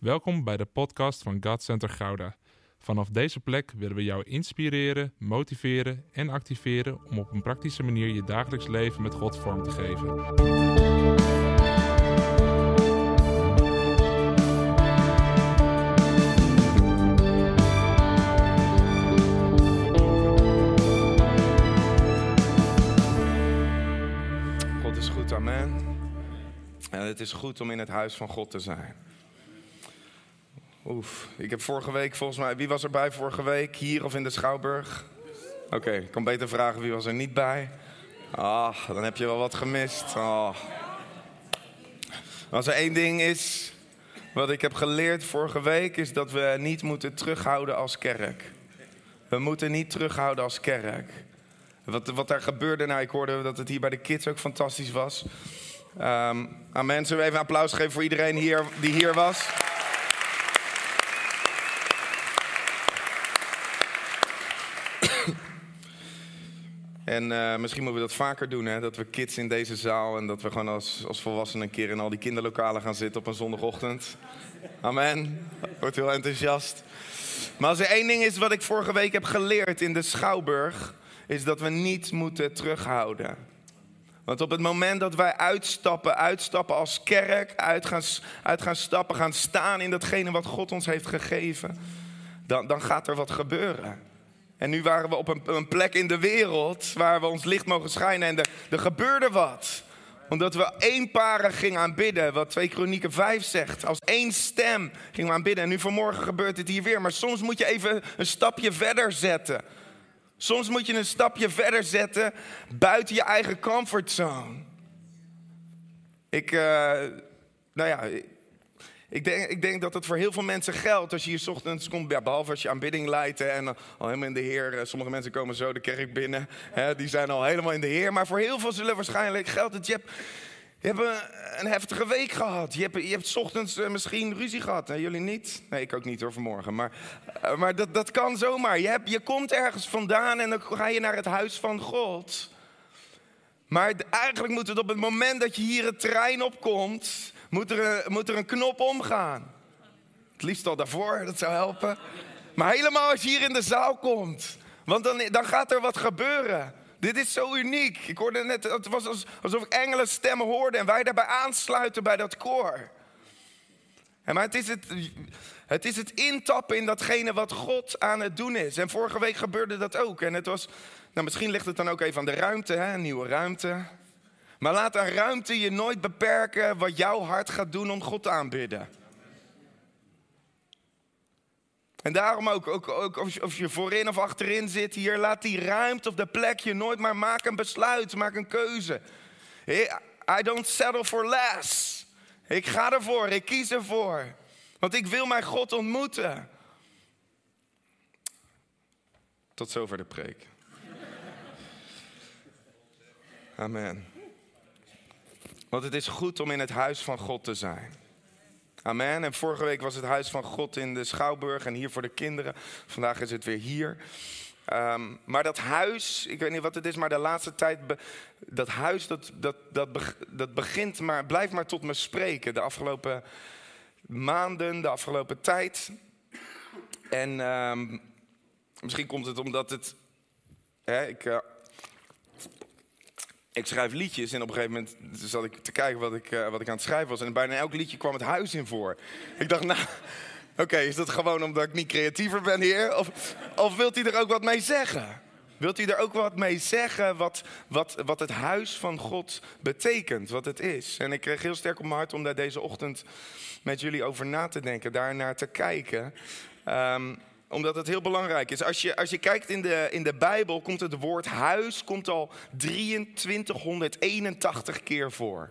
Welkom bij de podcast van God Center Gouda. Vanaf deze plek willen we jou inspireren, motiveren en activeren om op een praktische manier je dagelijks leven met God vorm te geven. God is goed, amen. En het is goed om in het huis van God te zijn. Oef, ik heb vorige week volgens mij, wie was er bij vorige week? Hier of in de Schouwburg? Oké, ik kan beter vragen wie was er niet bij. Ah, dan heb je wel wat gemist. Ah. Als er één ding is wat ik heb geleerd vorige week, is dat we niet moeten terughouden als kerk. We moeten niet terughouden als kerk. Wat, wat daar gebeurde, nou, ik hoorde dat het hier bij de kids ook fantastisch was. Ehm. Zullen we even een applaus geven voor iedereen hier, die hier was? En eh, misschien moeten we dat vaker doen, hè? dat we kids in deze zaal en dat we gewoon als, als volwassenen een keer in al die kinderlokalen gaan zitten op een zondagochtend. Amen. Wordt heel enthousiast. Maar als er één ding is wat ik vorige week heb geleerd in de Schouwburg, is dat we niet moeten terughouden. Want op het moment dat wij uitstappen, uitstappen als kerk, uit gaan, uit gaan stappen, gaan staan in datgene wat God ons heeft gegeven, dan, dan gaat er wat gebeuren. En nu waren we op een, een plek in de wereld waar we ons licht mogen schijnen en er, er gebeurde wat omdat we eenparig gingen aanbidden, wat 2 Kronieken 5 zegt. Als één stem gingen we aanbidden. En nu vanmorgen gebeurt het hier weer. Maar soms moet je even een stapje verder zetten. Soms moet je een stapje verder zetten buiten je eigen comfortzone. Ik, uh, nou ja, ik denk, ik denk dat het voor heel veel mensen geldt als je hier ochtends komt, ja, behalve als je aanbidding leidt en al helemaal in de Heer. Sommige mensen komen zo de kerk binnen, hè, die zijn al helemaal in de Heer. Maar voor heel veel zullen waarschijnlijk geldt je hebt, je hebt een, heftige week gehad. Je hebt, je hebt ochtends misschien ruzie gehad. Nee, jullie niet? Nee, ik ook niet hoor vanmorgen. Maar, maar dat, dat kan zomaar. Je, je komt ergens vandaan en dan ga je naar het huis van God. Maar eigenlijk moet het op het moment dat je hier het terrein opkomt, moet er, een, moet er een knop omgaan. Het liefst al daarvoor, dat zou helpen. Maar helemaal als je hier in de zaal komt. Want dan, dan gaat er wat gebeuren. Dit is zo uniek. Ik hoorde net, het was alsof ik engelen stemmen hoorde en wij daarbij aansluiten bij dat koor. En maar het is het, het is het intappen in datgene wat God aan het doen is. En vorige week gebeurde dat ook. En het was, nou misschien ligt het dan ook even aan de ruimte, hè? een nieuwe ruimte. Maar laat een ruimte je nooit beperken wat jouw hart gaat doen om God te aanbidden. En daarom ook, ook, ook of je voorin of achterin zit hier, laat die ruimte of de plek je nooit maar maak een besluit, maak een keuze. I don't settle for less. Ik ga ervoor, ik kies ervoor. Want ik wil mijn God ontmoeten. Tot zover de preek. Amen. Want het is goed om in het huis van God te zijn. Amen. En vorige week was het huis van God in de Schouwburg en hier voor de kinderen. Vandaag is het weer hier. Um, maar dat huis, ik weet niet wat het is, maar de laatste tijd, dat huis, dat, dat, dat, dat begint maar, blijft maar tot me spreken. De afgelopen maanden, de afgelopen tijd. En um, misschien komt het omdat het, hè, ik, uh, ik schrijf liedjes en op een gegeven moment zat ik te kijken wat ik, uh, wat ik aan het schrijven was. En bijna elk liedje kwam het huis in voor. Ik dacht, nou, oké, is dat gewoon omdat ik niet creatiever ben hier? Of, of wilt hij er ook wat mee zeggen? Wilt hij er ook wat mee zeggen wat, wat, wat het huis van God betekent, wat het is? En ik kreeg heel sterk op mijn hart om daar deze ochtend met jullie over na te denken, daar naar te kijken. Um, omdat het heel belangrijk is. Als je, als je kijkt in de, in de Bijbel, komt het woord huis komt al 2381 keer voor.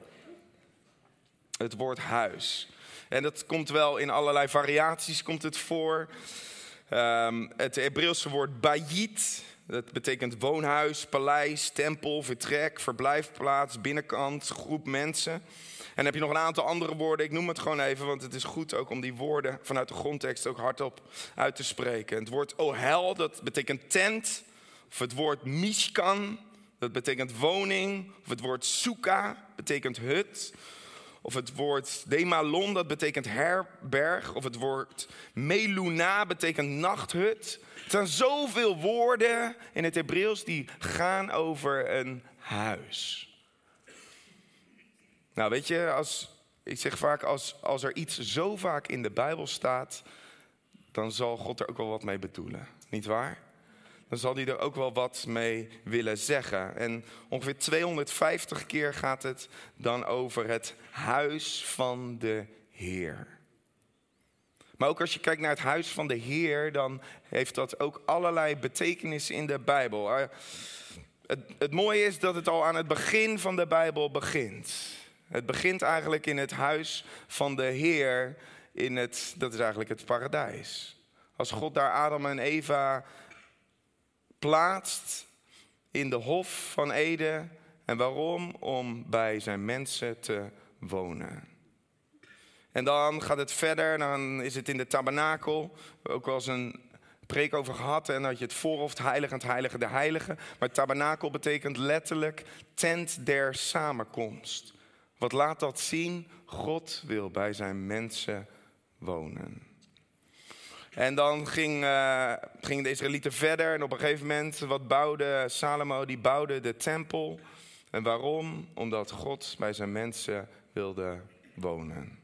Het woord huis. En dat komt wel in allerlei variaties komt het voor. Um, het Hebreeuwse woord bayit, dat betekent woonhuis, paleis, tempel, vertrek, verblijfplaats, binnenkant, groep mensen. En dan heb je nog een aantal andere woorden. Ik noem het gewoon even, want het is goed ook om die woorden vanuit de grondtekst ook hardop uit te spreken. Het woord ohel, dat betekent tent. Of het woord mishkan, dat betekent woning. Of het woord suka, betekent hut. of het woord demalon, dat betekent herberg, of het woord meluna betekent nachthut. Er zijn zoveel woorden in het Hebreeuws die gaan over een huis. Nou, weet je, als, ik zeg vaak, als, als er iets zo vaak in de Bijbel staat, dan zal God er ook wel wat mee bedoelen. Niet waar? Dan zal hij er ook wel wat mee willen zeggen. En ongeveer 250 keer gaat het dan over het huis van de Heer. Maar ook als je kijkt naar het huis van de Heer, dan heeft dat ook allerlei betekenissen in de Bijbel. Eh, het, het mooie is dat het al aan het begin van de Bijbel begint. Het begint eigenlijk in het huis van de Heer, in het, dat is eigenlijk het paradijs. Als God daar Adam en Eva plaatst in de hof van Eden. En waarom? Om bij zijn mensen te wonen. En dan gaat het verder, dan is het in de tabernakel, ook wel eens een preek over gehad. En had je het voorhoofd, heilig en het heilige de heilige. Maar tabernakel betekent letterlijk tent der samenkomst. Wat laat dat zien? God wil bij zijn mensen wonen. En dan ging, uh, gingen de Israëlieten verder. En op een gegeven moment, wat bouwde Salomo? Die bouwde de tempel. En waarom? Omdat God bij zijn mensen wilde wonen.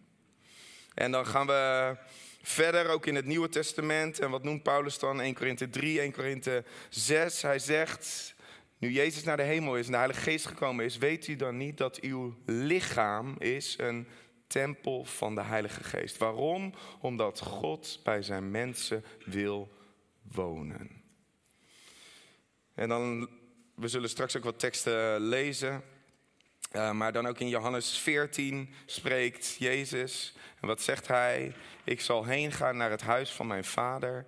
En dan gaan we verder, ook in het Nieuwe Testament. En wat noemt Paulus dan? 1 Korinthe 3, 1 Korinthe 6. Hij zegt, nu Jezus naar de hemel is en de Heilige Geest gekomen is, weet u dan niet dat uw lichaam is een tempel van de Heilige Geest. Waarom? Omdat God bij zijn mensen wil wonen. En dan, we zullen straks ook wat teksten lezen. Uh, maar dan ook in Johannes 14 spreekt Jezus. En wat zegt hij? Ik zal heen gaan naar het huis van mijn vader.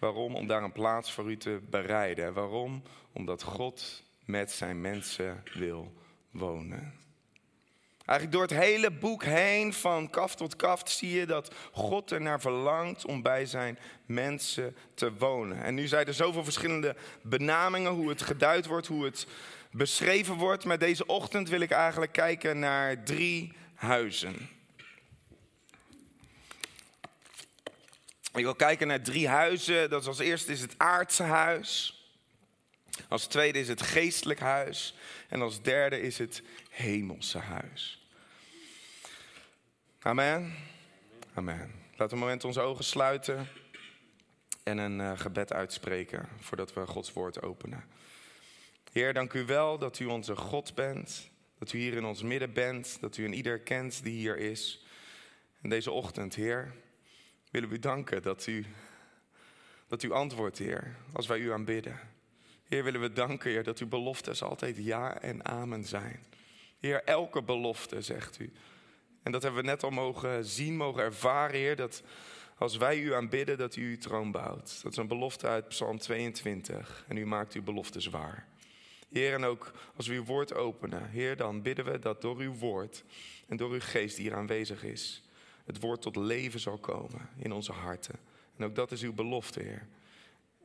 Waarom? Om daar een plaats voor u te bereiden. Waarom? Omdat God met zijn mensen wil wonen. Eigenlijk door het hele boek heen, van kaf tot kaft, zie je dat God er naar verlangt om bij zijn mensen te wonen. En nu zijn er zoveel verschillende benamingen, hoe het geduid wordt, hoe het beschreven wordt. Maar deze ochtend wil ik eigenlijk kijken naar drie huizen. Ik wil kijken naar drie huizen. Dat is als eerste is het aardse huis. Als tweede is het geestelijk huis. En als derde is het hemelse huis. Amen. Amen. Laten we een moment onze ogen sluiten en een uh, gebed uitspreken voordat we Gods woord openen. Heer, dank u wel dat u onze God bent, dat u hier in ons midden bent, dat u een ieder kent die hier is. Deze ochtend, Heer, willen we u danken dat u, dat u antwoordt, Heer, als wij u aanbidden. Heer, willen we danken, Heer, dat uw beloftes altijd ja en amen zijn. Heer, elke belofte, zegt u, en dat hebben we net al mogen zien, mogen ervaren, Heer, dat als wij u aanbidden, dat u uw troon bouwt. Dat is een belofte uit Psalm 22. En u maakt uw beloftes waar. Heer, en ook als we uw woord openen, Heer, dan bidden we dat door uw woord en door uw geest die hier aanwezig is, het woord tot leven zal komen in onze harten. En ook dat is uw belofte, Heer.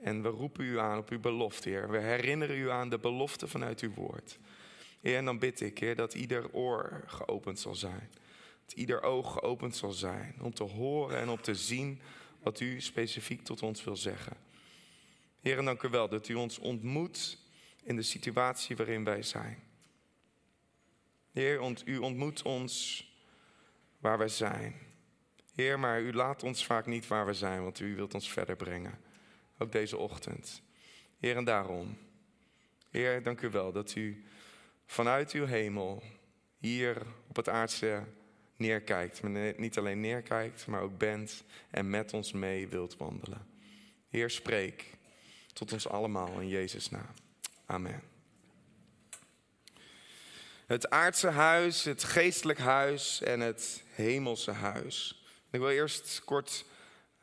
En we roepen u aan op uw belofte, Heer. We herinneren u aan de belofte vanuit uw woord. Heer, en dan bid ik, Heer, dat ieder oor geopend zal zijn. Dat ieder oog geopend zal zijn om te horen en om te zien wat u specifiek tot ons wil zeggen. Heer, dank u wel dat u ons ontmoet in de situatie waarin wij zijn. Heer, u ontmoet ons waar wij zijn. Heer, maar u laat ons vaak niet waar we zijn, want u wilt ons verder brengen. Ook deze ochtend. Heer, en daarom. Heer, dank u wel dat u vanuit uw hemel hier op het aardse neerkijkt. Maar niet alleen neerkijkt, maar ook bent en met ons mee wilt wandelen. Heer, spreek tot ons allemaal in Jezus' naam. Amen. Het aardse huis, het geestelijk huis en het hemelse huis. Ik wil eerst kort,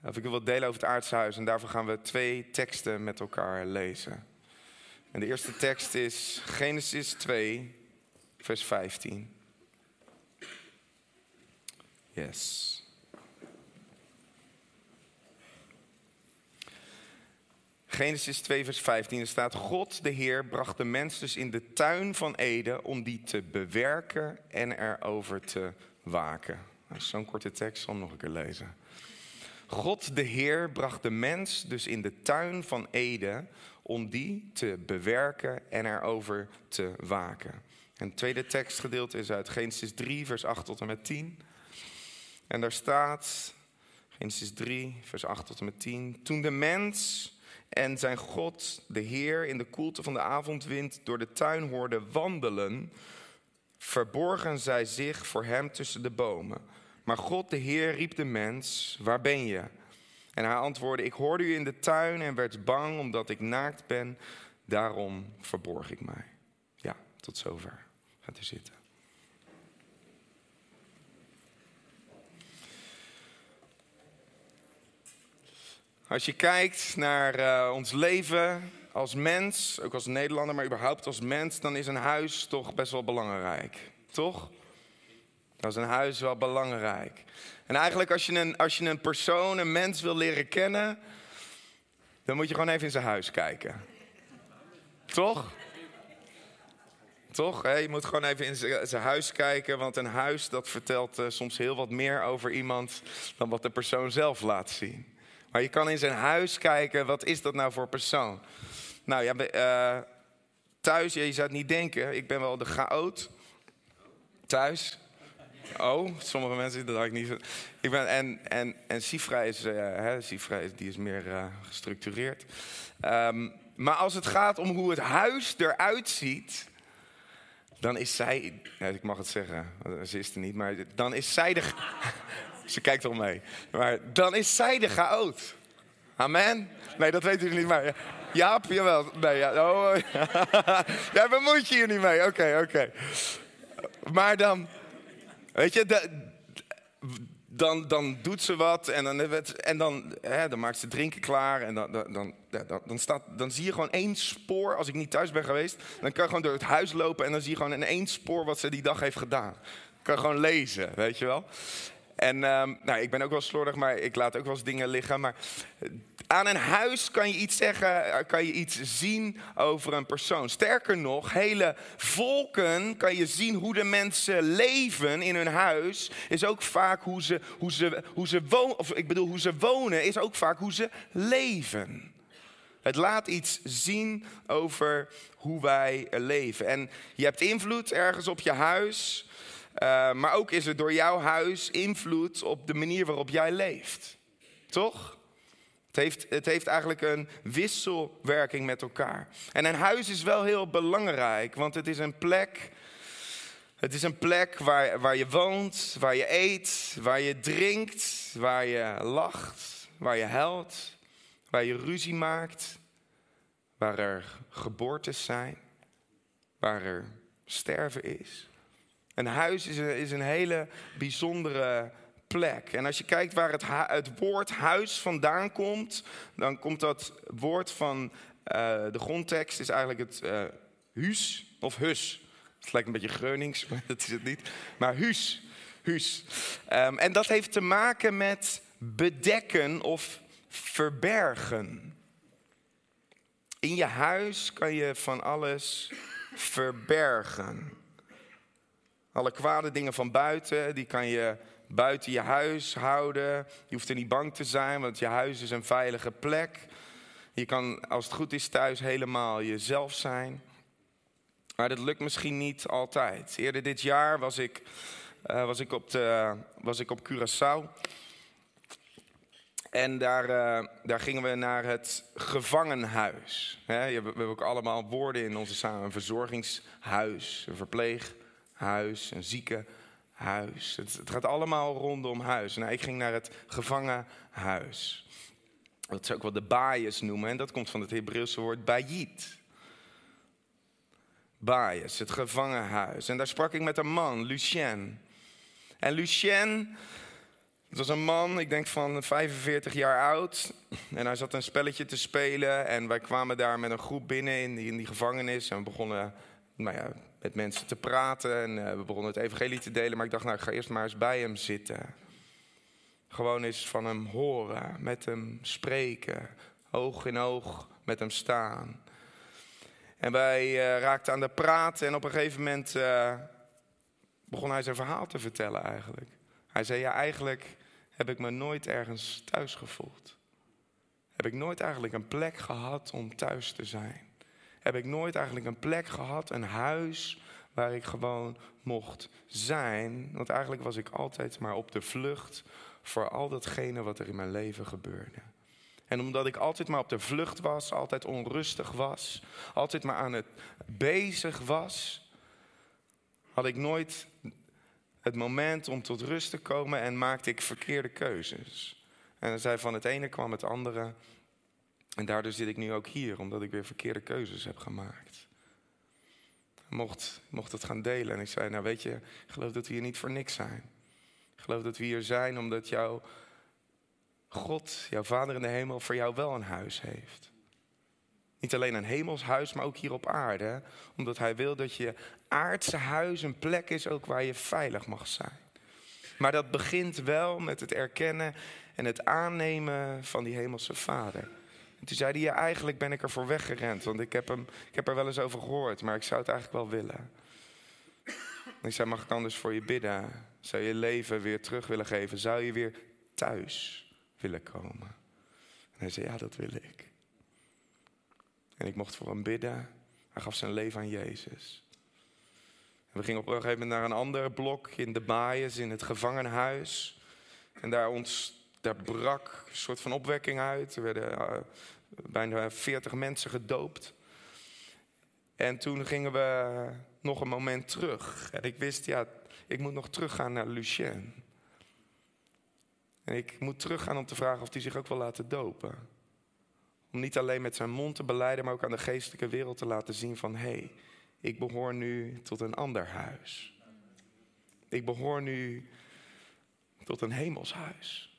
of ik wil delen over het aardse huis en daarvoor gaan we twee teksten met elkaar lezen. En de eerste tekst is Genesis 2, vers 15. Yes. Genesis 2, vers 15, er staat: God, de Heer, bracht de mens dus in de tuin van Eden om die te bewerken en erover te waken. Zo'n korte tekst, zal nog een keer lezen. God de Heer bracht de mens dus in de tuin van Eden om die te bewerken en erover te waken. En het tweede tekstgedeelte is uit Genesis 3, vers 8 tot en met 10. En daar staat, Genesis 3, vers 8 tot en met 10. Toen de mens en zijn God, de Heer, in de koelte van de avondwind door de tuin hoorde wandelen, verborgen zij zich voor hem tussen de bomen. Maar God, de Heer, riep de mens, waar ben je? En hij antwoordde, ik hoorde u in de tuin en werd bang omdat ik naakt ben, daarom verborg ik mij. Ja, tot zover. Gaat u zitten. Als je kijkt naar uh, ons leven als mens, ook als Nederlander, maar überhaupt als mens, dan is een huis toch best wel belangrijk. Toch? Dan is een huis wel belangrijk. En eigenlijk als je, een, als je een persoon, een mens wil leren kennen, dan moet je gewoon even in zijn huis kijken. Toch? Toch? Je moet gewoon even in zijn huis kijken, want een huis dat vertelt uh, soms heel wat meer over iemand dan wat de persoon zelf laat zien. Maar je kan in zijn huis kijken, wat is dat nou voor persoon? Nou ja, uh, thuis, je zou het niet denken, ik ben wel de chaot. Thuis. Oh, sommige mensen, dat had ik niet. Ik ben, en, en, en Sifra is, uh, hè, Sifra die is meer uh, gestructureerd. Um, maar als het gaat om hoe het huis eruit ziet, dan is zij, ik mag het zeggen, ze is er niet, maar dan is zij de, ze kijkt al mee, maar dan is zij de chaot. Amen? Nee, dat weten jullie niet, maar Jaap, jawel. Nee, ja, oh, ja, bemoeit je hier niet mee, oké, oké. Maar dan, weet je, dan, dan doet ze wat en dan, en dan, hè, dan maakt ze drinken klaar. En dan, dan, dan, dan, staat, dan zie je gewoon één spoor. Als ik niet thuis ben geweest, dan kan je gewoon door het huis lopen. En dan zie je gewoon in één spoor wat ze die dag heeft gedaan. kan gewoon lezen, weet je wel. En um, nou, ik ben ook wel slordig, maar ik laat ook wel eens dingen liggen. Maar aan een huis kan je iets zeggen, eh, kan je iets zien over een persoon. Sterker nog, hele volken kan je zien hoe de mensen leven in hun huis. Is ook vaak hoe ze, hoe ze, hoe ze wonen, of ik bedoel, hoe ze wonen, is ook vaak hoe ze leven. Het laat iets zien over hoe wij leven. En je hebt invloed ergens op je huis. Uh, maar ook is er door jouw huis invloed op de manier waarop jij leeft. Toch? Het heeft, het heeft eigenlijk een wisselwerking met elkaar. En een huis is wel heel belangrijk, want het is een plek. Het is een plek waar, waar je woont, waar je eet, waar je drinkt, waar je lacht, waar je huilt, waar je ruzie maakt, waar er geboortes zijn, waar er sterven is. Een huis is een, is een hele bijzondere plek. En als je kijkt waar het, woord huis vandaan komt, dan komt dat woord van uh, de grondtekst is eigenlijk het uh, huus of hus. Het lijkt een beetje Greunings, maar dat is het niet. Maar huus, huus. Um, en dat heeft te maken met bedekken of verbergen. In je huis kan je van alles verbergen. Alle kwade dingen van buiten, die kan je buiten je huis houden. Je hoeft er niet bang te zijn, want je huis is een veilige plek. Je kan, als het goed is, thuis helemaal jezelf zijn. Maar dat lukt misschien niet altijd. Eerder dit jaar was ik, uh, was ik, op, de, was ik op Curaçao. En daar, uh, daar gingen we naar het gevangenhuis. We hebben ook allemaal woorden in onze samen. Een verzorgingshuis, een verpleeghuis, een ziekenhuis huis. Het, het, gaat allemaal rondom huis. Nou, ik ging naar het gevangenhuis. Dat ze ook wel de baaiers noemen. En dat komt van het Hebreeuwse woord bayit. Baaiers, het gevangenhuis. En daar sprak ik met een man, Lucien. En Lucien, het was een man, ik denk van 45 jaar oud. En hij zat een spelletje te spelen. En wij kwamen daar met een groep binnen in die, in die gevangenis. En we begonnen nou ja, met mensen te praten en uh, we begonnen het evangelie te delen. Maar ik dacht, nou, ik ga eerst maar eens bij hem zitten. Gewoon eens van hem horen, met hem spreken, oog in oog met hem staan. En wij uh, raakten aan de praten en op een gegeven moment uh, begon hij zijn verhaal te vertellen eigenlijk. Hij zei, ja, eigenlijk heb ik me nooit ergens thuis gevoeld. Heb ik nooit eigenlijk een plek gehad om thuis te zijn. Heb ik nooit eigenlijk een plek gehad, een huis waar ik gewoon mocht zijn. Want eigenlijk was ik altijd maar op de vlucht voor al datgene wat er in mijn leven gebeurde. En omdat ik altijd maar op de vlucht was, altijd onrustig was, altijd maar aan het bezig was, had ik nooit het moment om tot rust te komen en maakte ik verkeerde keuzes. En zei van het ene kwam het andere. En daardoor zit ik nu ook hier, omdat ik weer verkeerde keuzes heb gemaakt. Mocht, mocht het gaan delen en ik zei, nou weet je, geloof dat we hier niet voor niks zijn. Geloof dat we hier zijn omdat jouw God, jouw Vader in de hemel, voor jou wel een huis heeft. Niet alleen een hemelshuis, maar ook hier op aarde. Omdat hij wil dat je aardse huis een plek is ook waar je veilig mag zijn. Maar dat begint wel met het erkennen en het aannemen van die hemelse vader. En toen zei hij, ja, eigenlijk ben ik er voor weggerend. Want ik heb, hem, ik heb er wel eens over gehoord, maar ik zou het eigenlijk wel willen. En ik zei, mag ik anders voor je bidden? Zou je leven weer terug willen geven? Zou je weer thuis willen komen? En hij zei, ja, dat wil ik. En ik mocht voor hem bidden. Hij gaf zijn leven aan Jezus. En we gingen op een gegeven moment naar een ander blok in de Baaiers, in het gevangenhuis. En daar, ons, daar brak een soort van opwekking uit. Er werden uh, bijna veertig mensen gedoopt. En toen gingen we nog een moment terug. En ik wist, ja, ik moet nog teruggaan naar Lucien. En ik moet teruggaan om te vragen of hij zich ook wil laten dopen. Om niet alleen met zijn mond te beleiden, maar ook aan de geestelijke wereld te laten zien van hé, hey, ik behoor nu tot een ander huis. Ik behoor nu tot een hemelshuis.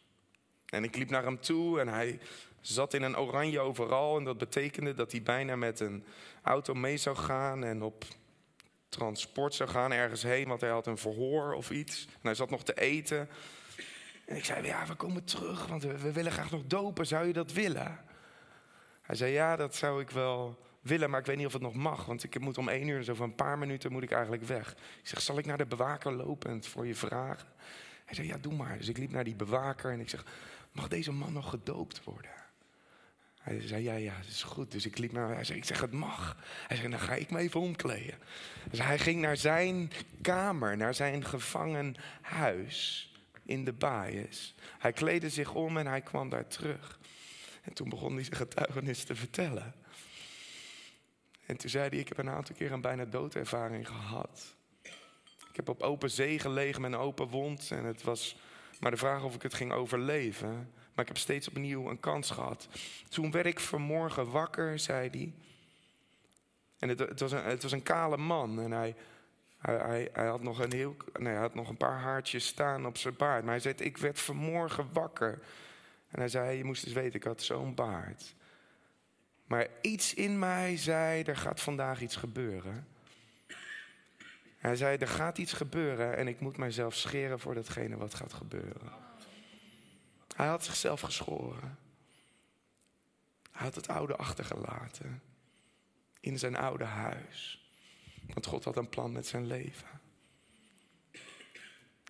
En ik liep naar hem toe en hij zat in een oranje overal. En dat betekende dat hij bijna met een auto mee zou gaan en op transport zou gaan ergens heen, want hij had een verhoor of iets. En hij zat nog te eten. En ik zei, ja, we komen terug, want we, willen graag nog dopen. Zou je dat willen? Hij zei, ja, dat zou ik wel willen, maar ik weet niet of het nog mag. Want ik moet om één uur, zo van een paar minuten, moet ik eigenlijk weg. Ik zeg, zal ik naar de bewaker lopen en het voor je vragen? Hij zei, ja, doe maar. Dus ik liep naar die bewaker en ik zeg, mag deze man nog gedoopt worden? Hij zei, ja, ja, dat is goed. Dus ik liep naar hij zei, ik zeg, het mag. Hij zei, dan ga ik me even omkleden. Dus hij ging naar zijn kamer, naar zijn gevangen huis in de baaiers. Hij kleedde zich om en hij kwam daar terug. En toen begon hij zijn getuigenis te vertellen. En toen zei hij, ik heb een aantal keer een bijna doodervaring gehad. Ik heb op open zee gelegen met een open wond. En het was maar de vraag of ik het ging overleven. Maar ik heb steeds opnieuw een kans gehad. Toen werd ik vanmorgen wakker, zei hij. En het, het, was, een, het was een kale man. En hij, hij, hij, had nog een heel, nee, hij had nog een paar haartjes staan op zijn baard. Maar hij zei, ik werd vanmorgen wakker. En hij zei, je moest eens weten, ik had zo'n baard. Maar iets in mij zei, er gaat vandaag iets gebeuren. Hij zei, er gaat iets gebeuren en ik moet mijzelf scheren voor datgene wat gaat gebeuren. Hij had zichzelf geschoren. Hij had het oude achtergelaten. In zijn oude huis. Want God had een plan met zijn leven.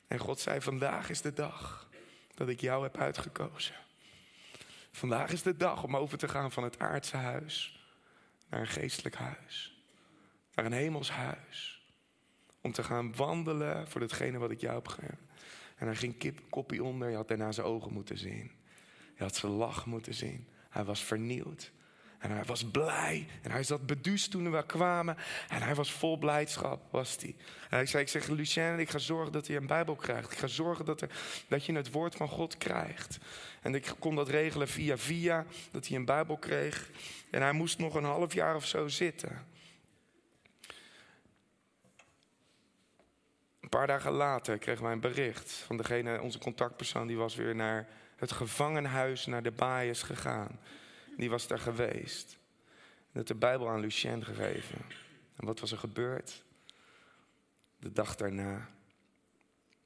En God zei, vandaag is de dag dat ik jou heb uitgekozen. Vandaag is de dag om over te gaan van het aardse huis naar een geestelijk huis. Naar een hemels huis. Om te gaan wandelen voor datgene wat ik jou heb gegeven. En hij ging kip, koppie onder. Je had daarna zijn ogen moeten zien. Je had zijn lach moeten zien. Hij was vernieuwd. En hij was blij. En hij zat beduust toen we kwamen. En hij was vol blijdschap, was hij. En hij zei, ik zeg, Lucien, ik ga zorgen dat hij een Bijbel krijgt. Ik ga zorgen dat, er, dat je het woord van God krijgt. En ik kon dat regelen via via, dat hij een Bijbel kreeg. En hij moest nog een half jaar of zo zitten. Paar dagen later kregen wij een bericht van degene, onze contactpersoon, die was weer naar het gevangenhuis, naar de baaiers gegaan. Die was daar geweest. En had de Bijbel aan Lucien gegeven. En wat was er gebeurd? De dag daarna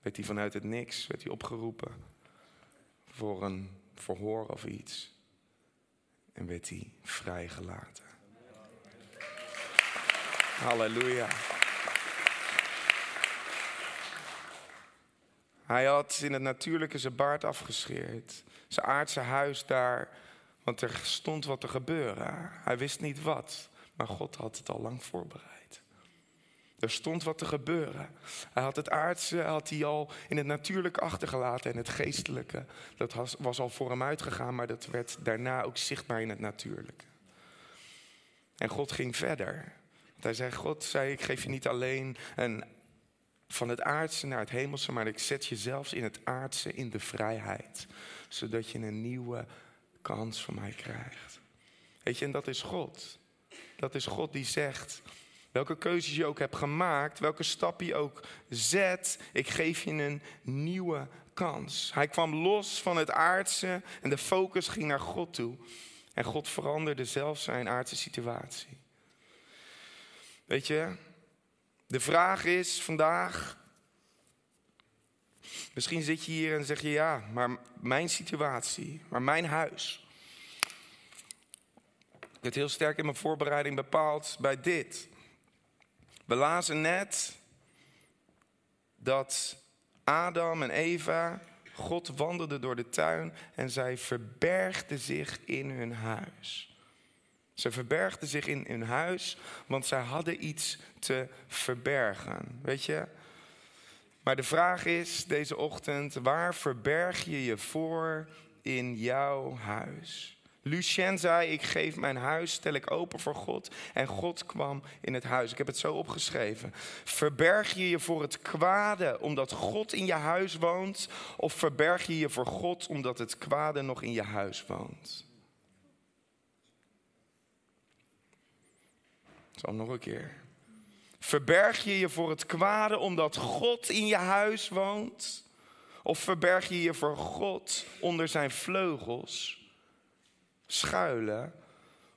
werd hij vanuit het niks werd hij opgeroepen voor een verhoor of iets. En werd hij vrijgelaten. Halleluja. Hij had in het natuurlijke zijn baard afgescheerd. Zijn aardse huis daar, want er stond wat te gebeuren. Hij wist niet wat, maar God had het al lang voorbereid. Er stond wat te gebeuren. Hij had het aardse had hij al in het natuurlijke achtergelaten en het geestelijke. Dat was, was al voor hem uitgegaan, maar dat werd daarna ook zichtbaar in het natuurlijke. En God ging verder. hij zei, God zei, ik geef je niet alleen een, van het aardse naar het hemelse, maar ik zet je zelfs in het aardse in de vrijheid. Zodat je een nieuwe kans van mij krijgt. Weet je, en dat is God. Dat is God die zegt, welke keuzes je ook hebt gemaakt, welke stap je ook zet, ik geef je een nieuwe kans. Hij kwam los van het aardse en de focus ging naar God toe. En God veranderde zelfs zijn aardse situatie. Weet je, de vraag is vandaag. Misschien zit je hier en zeg je ja, maar mijn situatie, maar mijn huis. Ik heb heel sterk in mijn voorbereiding bepaald bij dit. We lazen net dat Adam en Eva God wandelde door de tuin en zij verbergden zich in hun huis. Ze verbergden zich in hun huis, want zij hadden iets te verbergen. Weet je? Maar de vraag is deze ochtend: waar verberg je je voor in jouw huis? Lucien zei, ik geef mijn huis, stel ik open voor God. En God kwam in het huis. Ik heb het zo opgeschreven. Verberg je je voor het kwade omdat God in je huis woont? Of verberg je je voor God omdat het kwade nog in je huis woont? Zal nog een keer. Verberg je je voor het kwade omdat God in je huis woont? Of verberg je je voor God onder zijn vleugels? schuilen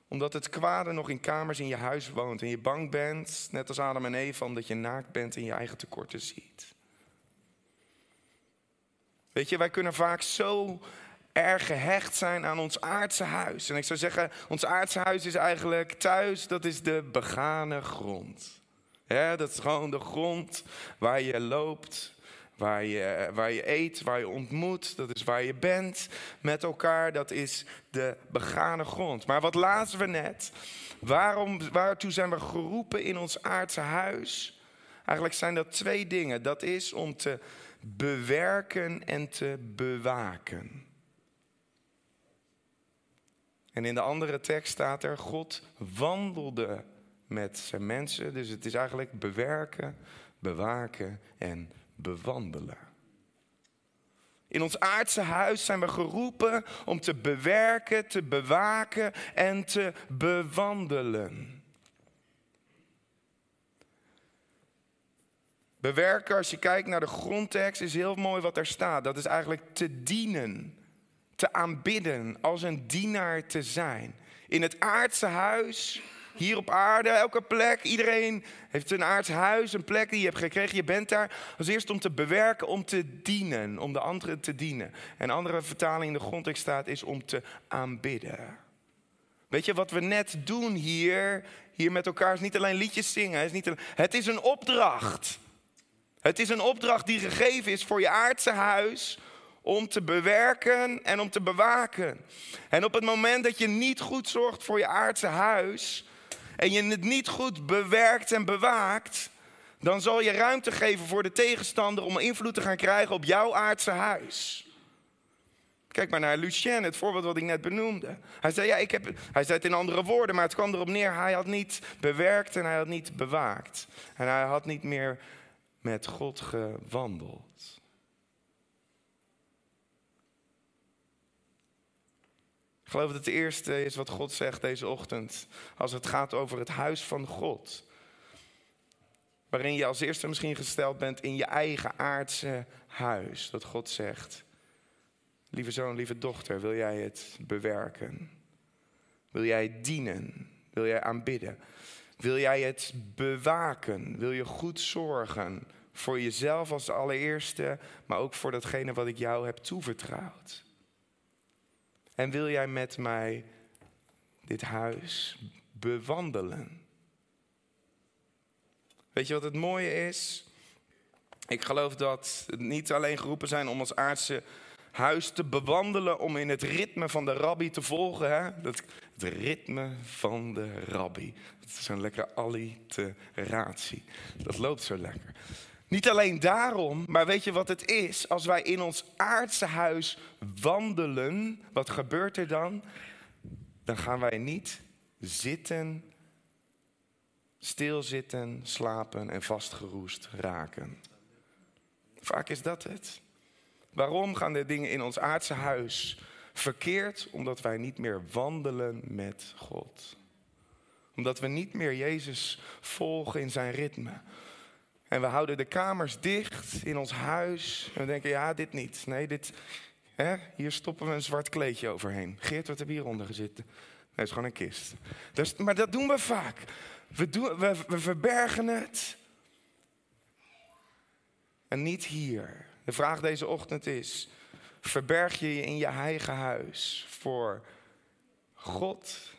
omdat het kwade nog in kamers in je huis woont en je bang bent, net als Adam en Eva, omdat je naakt bent en je eigen tekorten ziet. Weet je, wij kunnen vaak zo erg gehecht zijn aan ons aardse huis. En ik zou zeggen, ons aardse huis is eigenlijk thuis, dat is de begane grond. Dat is gewoon de grond waar je loopt, Waar je, waar je eet, waar je ontmoet, dat is waar je bent met elkaar, dat is de begane grond. Maar wat lazen we net? Waarom, waartoe zijn we geroepen in ons aardse huis? Eigenlijk zijn dat twee dingen. Dat is om te bewerken en te bewaken. En in de andere tekst staat er: God wandelde met zijn mensen. Dus het is eigenlijk bewerken, bewaken en bewandelen. In ons aardse huis zijn we geroepen om te bewerken, te bewaken en te bewandelen. Bewerken, als je kijkt naar de grondtekst, is heel mooi wat er staat. Dat is eigenlijk te dienen, te aanbidden, als een dienaar te zijn. In het aardse huis hier op aarde, elke plek. Iedereen heeft een aards huis, een plek die je hebt gekregen. Je bent daar als eerst om te bewerken, om te dienen, om de anderen te dienen. En andere vertaling in de grondtekst staat is om te aanbidden. Weet je wat we net doen hier, hier met elkaar, is niet alleen liedjes zingen. Is, niet het is een opdracht. Het is een opdracht die gegeven is voor je aardse huis om te bewerken en om te bewaken. En op het moment dat je niet goed zorgt voor je aardse huis, en je het niet goed bewerkt en bewaakt, dan zal je ruimte geven voor de tegenstander om invloed te gaan krijgen op jouw aardse huis. Kijk maar naar Lucien, het voorbeeld wat ik net benoemde. Hij zei, ja, ik heb, hij zei het in andere woorden, maar het kwam erop neer. Hij had niet bewerkt en hij had niet bewaakt. En hij had niet meer met God gewandeld. Geloof dat het eerste is wat God zegt deze ochtend. Als het gaat over het huis van God. Waarin je als eerste misschien gesteld bent in je eigen aardse huis. Dat God zegt: Lieve zoon, lieve dochter, wil jij het bewerken? Wil jij dienen? Wil jij aanbidden? Wil jij het bewaken? Wil je goed zorgen voor jezelf als allereerste, maar ook voor datgene wat ik jou heb toevertrouwd? En wil jij met mij dit huis bewandelen? Weet je wat het mooie is? Ik geloof dat het niet alleen geroepen zijn om ons aardse huis te bewandelen, om in het ritme van de rabbi te volgen. Hè? Dat, het ritme van de rabbi. Dat is een lekker alliteratie. Dat loopt zo lekker. Niet alleen daarom, maar weet je wat het is? Als wij in ons aardse huis wandelen, wat gebeurt er dan? Dan gaan wij niet zitten, stilzitten, slapen en vastgeroest raken. Vaak is dat het. Waarom gaan de dingen in ons aardse huis verkeerd? Omdat wij niet meer wandelen met God. Omdat we niet meer Jezus volgen in zijn ritme. En we houden de kamers dicht in ons huis. En we denken, ja, dit niet. Nee, dit, hè, hier stoppen we een zwart kleedje overheen. Geert, wat heb je hieronder gezeten? Nee, is gewoon een kist. Dus, maar dat doen we vaak. We, doen, we, we verbergen het. En niet hier. De vraag deze ochtend is: verberg je je in je eigen huis voor God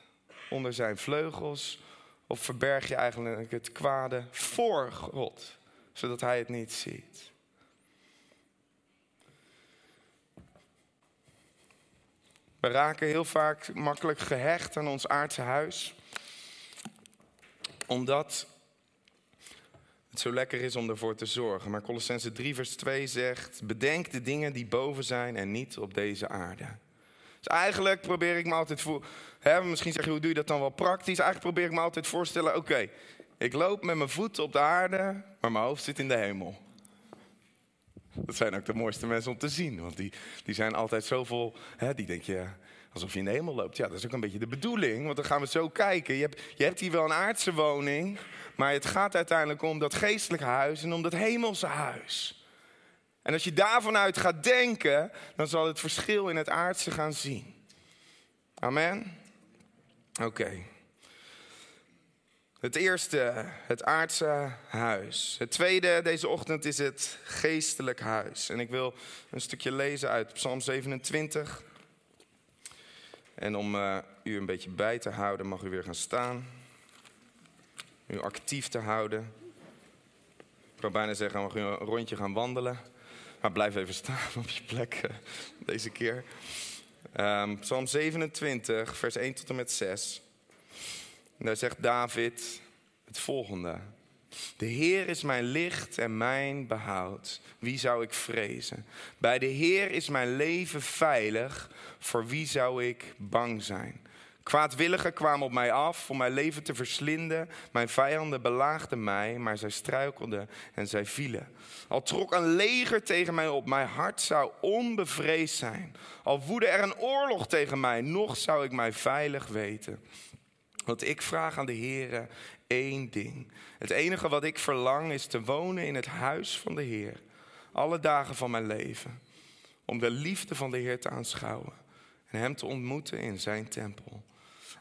onder zijn vleugels? Of verberg je eigenlijk het kwade voor God, zodat hij het niet ziet? We raken heel vaak makkelijk gehecht aan ons aardse huis, omdat het zo lekker is om ervoor te zorgen. Maar Colossense 3 vers 2 zegt, bedenk de dingen die boven zijn en niet op deze aarde. Dus eigenlijk probeer ik me altijd voor, hè, misschien zeg je hoe doe je dat dan wel praktisch? Eigenlijk probeer ik me altijd voorstellen, oké, ik loop met mijn voeten op de aarde, maar mijn hoofd zit in de hemel. Dat zijn ook de mooiste mensen om te zien, want die, die zijn altijd zoveel, hè, die denk je, alsof je in de hemel loopt. Ja, dat is ook een beetje de bedoeling, want dan gaan we zo kijken. Je hebt, je hebt hier wel een aardse woning, maar het gaat uiteindelijk om dat geestelijke huis en om dat hemelse huis. En als je daarvan uit gaat denken, dan zal het verschil in het aardse gaan zien. Amen? Oké. Het eerste, het aardse huis. Het tweede deze ochtend is het geestelijk huis. En ik wil een stukje lezen uit Psalm 27. En om uh, u een beetje bij te houden, mag u weer gaan staan u actief te houden. Ik zou bijna zeggen, mag u een rondje gaan wandelen. Maar blijf even staan op je plek uh, deze keer. Um, Psalm 27, vers 1 tot en met 6. En daar zegt David het volgende. De Heer is mijn licht en mijn behoud. Wie zou ik vrezen? Bij de Heer is mijn leven veilig. Voor wie zou ik bang zijn? Kwaadwilligen kwamen op mij af om mijn leven te verslinden. Mijn vijanden belaagden mij, maar zij struikelden en zij vielen. Al trok een leger tegen mij op, mijn hart zou onbevreesd zijn. Al woedde er een oorlog tegen mij, nog zou ik mij veilig weten. Want ik vraag aan de Heer één ding. Het enige wat ik verlang is te wonen in het huis van de Heer. Alle dagen van mijn leven. Om de liefde van de Heer te aanschouwen. En Hem te ontmoeten in zijn tempel.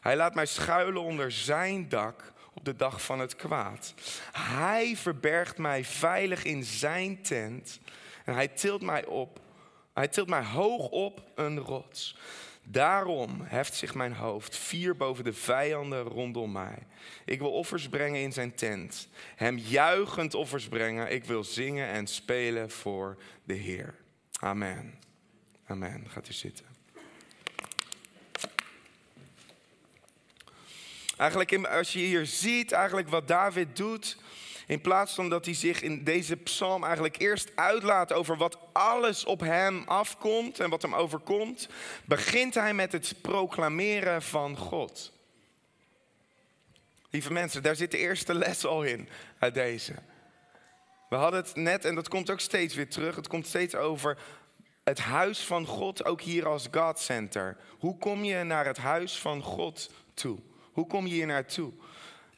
Hij laat mij schuilen onder zijn dak op de dag van het kwaad. Hij verbergt mij veilig in zijn tent en hij tilt mij op. Hij tilt mij hoog op een rots. Daarom heft zich mijn hoofd vier boven de vijanden rondom mij. Ik wil offers brengen in zijn tent. Hem juichend offers brengen. Ik wil zingen en spelen voor de Heer. Amen. Amen. Gaat u zitten. Eigenlijk, als je hier ziet, eigenlijk wat David doet. In plaats van dat hij zich in deze psalm eigenlijk eerst uitlaat over wat alles op hem afkomt en wat hem overkomt, begint hij met het proclameren van God. Lieve mensen, daar zit de eerste les al in uit deze. We hadden het net, en dat komt ook steeds weer terug, het komt steeds over het huis van God, ook hier als God Center. Hoe kom je naar het huis van God toe? Hoe kom je hier naartoe?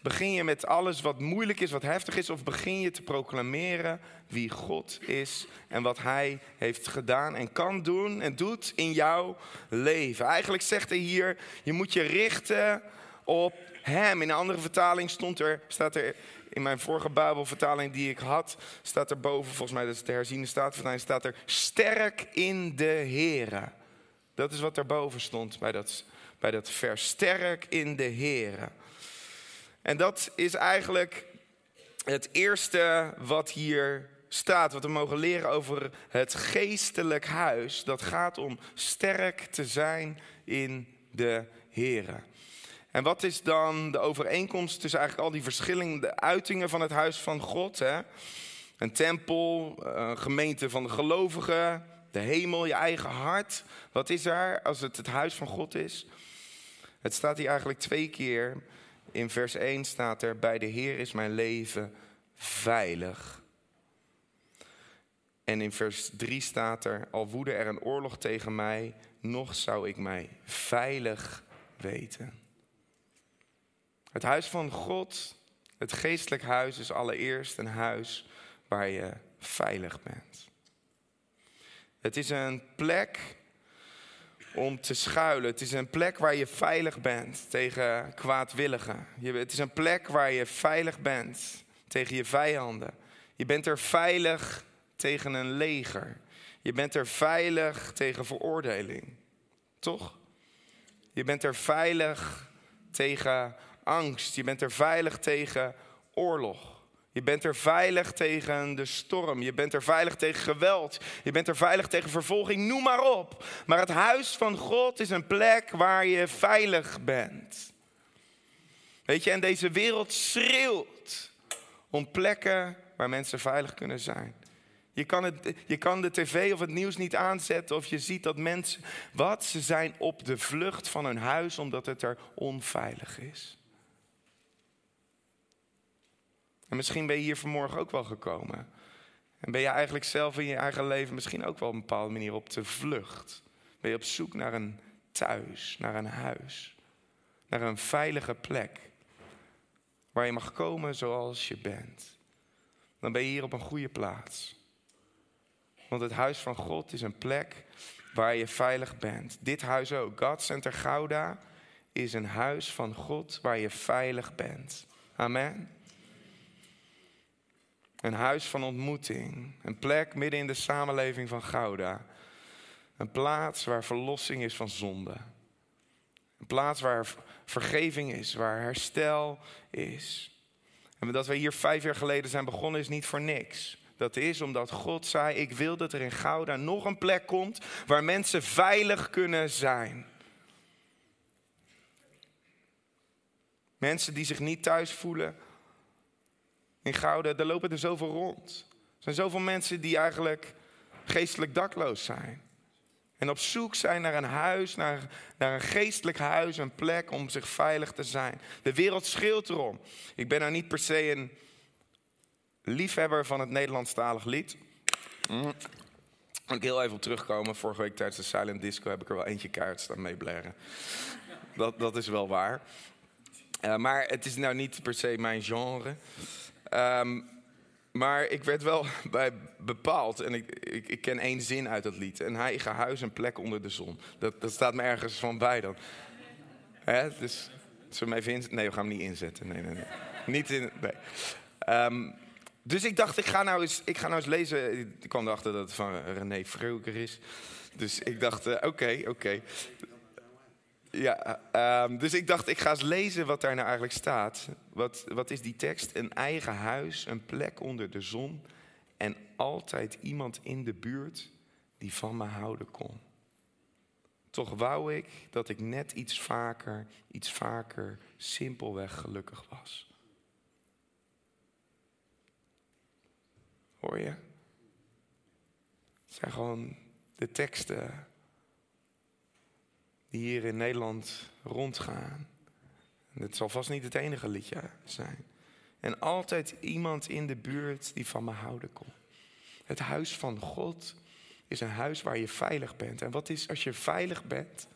Begin je met alles wat moeilijk is, wat heftig is, of begin je te proclameren wie God is en wat Hij heeft gedaan en kan doen en doet in jouw leven? Eigenlijk zegt hij hier: je moet je richten op Hem. In een andere vertaling stond er, staat er in mijn vorige Bijbelvertaling die ik had, staat er boven, volgens mij dat is de herziende staatvertaling, staat er sterk in de Here. Dat is wat daarboven stond bij dat bij dat vers. Sterk in de Heer. En dat is eigenlijk het eerste wat hier staat, wat we mogen leren over het geestelijk huis, dat gaat om sterk te zijn in de Here. En wat is dan de overeenkomst tussen eigenlijk al die verschillende uitingen van het huis van God? Hè? Een tempel, een gemeente van de gelovigen, de hemel, je eigen hart. Wat is er als het het huis van God is? Het staat hier eigenlijk twee keer. In vers 1 staat er: Bij de Heer is mijn leven veilig. En in vers 3 staat er: Al woedde er een oorlog tegen mij, nog zou ik mij veilig weten. Het huis van God, het geestelijk huis, is allereerst een huis waar je veilig bent. Het is een plek om te schuilen. Het is een plek waar je veilig bent tegen kwaadwilligen. Het is een plek waar je veilig bent tegen je vijanden. Je bent er veilig tegen een leger. Je bent er veilig tegen veroordeling. Toch? Je bent er veilig tegen angst. Je bent er veilig tegen oorlog. Je bent er veilig tegen de storm. Je bent er veilig tegen geweld. Je bent er veilig tegen vervolging. Noem maar op. Maar het huis van God is een plek waar je veilig bent. Weet je, en deze wereld schreeuwt om plekken waar mensen veilig kunnen zijn. Je kan, het, je kan de tv of het nieuws niet aanzetten of je ziet dat mensen, wat, ze zijn op de vlucht van hun huis omdat het er onveilig is. En misschien ben je hier vanmorgen ook wel gekomen. En ben je eigenlijk zelf in je eigen leven misschien ook wel op een bepaalde manier op de vlucht. Ben je op zoek naar een thuis, naar een huis, naar een veilige plek. Waar je mag komen zoals je bent. Dan ben je hier op een goede plaats. Want het huis van God is een plek waar je veilig bent. Dit huis ook, God Center Gouda, is een huis van God waar je veilig bent. Amen. Een huis van ontmoeting. Een plek midden in de samenleving van Gouda. Een plaats waar verlossing is van zonde. Een plaats waar vergeving is, waar herstel is. En dat we hier vijf jaar geleden zijn begonnen is niet voor niks. Dat is omdat God zei: Ik wil dat er in Gouda nog een plek komt waar mensen veilig kunnen zijn. Mensen die zich niet thuis voelen in Gouden, daar lopen er zoveel rond. Er zijn zoveel mensen die eigenlijk geestelijk dakloos zijn. En op zoek zijn naar een huis, naar, naar een geestelijk huis, een plek om zich veilig te zijn. De wereld schreeuwt erom. Ik ben nou niet per se een liefhebber van het Nederlandstalig lied. Mm. Ik heel even op terugkomen. Vorige week tijdens de Silent Disco heb ik er wel eentje kaart staan meeblaren. Dat, dat is wel waar. Uh, maar het is nou niet per se mijn genre. Ehm, maar ik werd wel bij bepaald, en ik, ik, ik, ken één zin uit dat lied. Een eigen huis, een plek onder de zon. Dat, dat staat me ergens van bij dan. Hè? Dus, zullen we even in... Nee, we gaan hem niet inzetten. Nee, nee. Niet in... Nee. Ehm, dus ik dacht, ik ga, nou eens, ik ga nou eens lezen. Ik kwam erachter dat het van René Vreuker is. Dus ik dacht, uh, oké, oké. Ja, um, dus ik dacht, ik ga eens lezen wat daar nou eigenlijk staat. Wat, wat is die tekst? Een eigen huis, een plek onder de zon en altijd iemand in de buurt die van me houden kon. Toch wou ik dat ik net iets vaker, iets vaker simpelweg gelukkig was. Hoor je? Het zijn gewoon de teksten die hier in Nederland rondgaan. Het zal vast niet het enige liedje zijn. En altijd iemand in de buurt die van me houden kon. Het huis van God is een huis waar je veilig bent. En wat is als je veilig bent?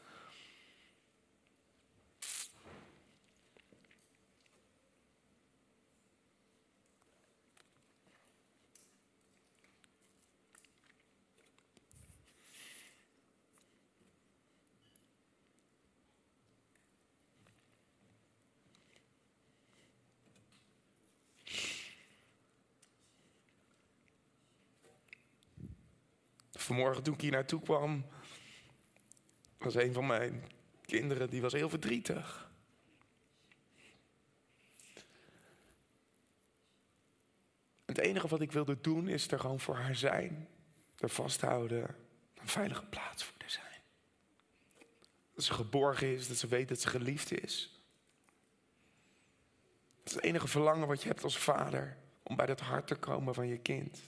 Vanmorgen toen ik hier naartoe kwam, was een van mijn kinderen, die was heel verdrietig. Het enige wat ik wilde doen is er gewoon voor haar zijn. Er vasthouden. Een veilige plaats voor haar zijn. Dat ze geborgen is, dat ze weet dat ze geliefd is. Dat is het enige verlangen wat je hebt als vader. Om bij dat hart te komen van je kind.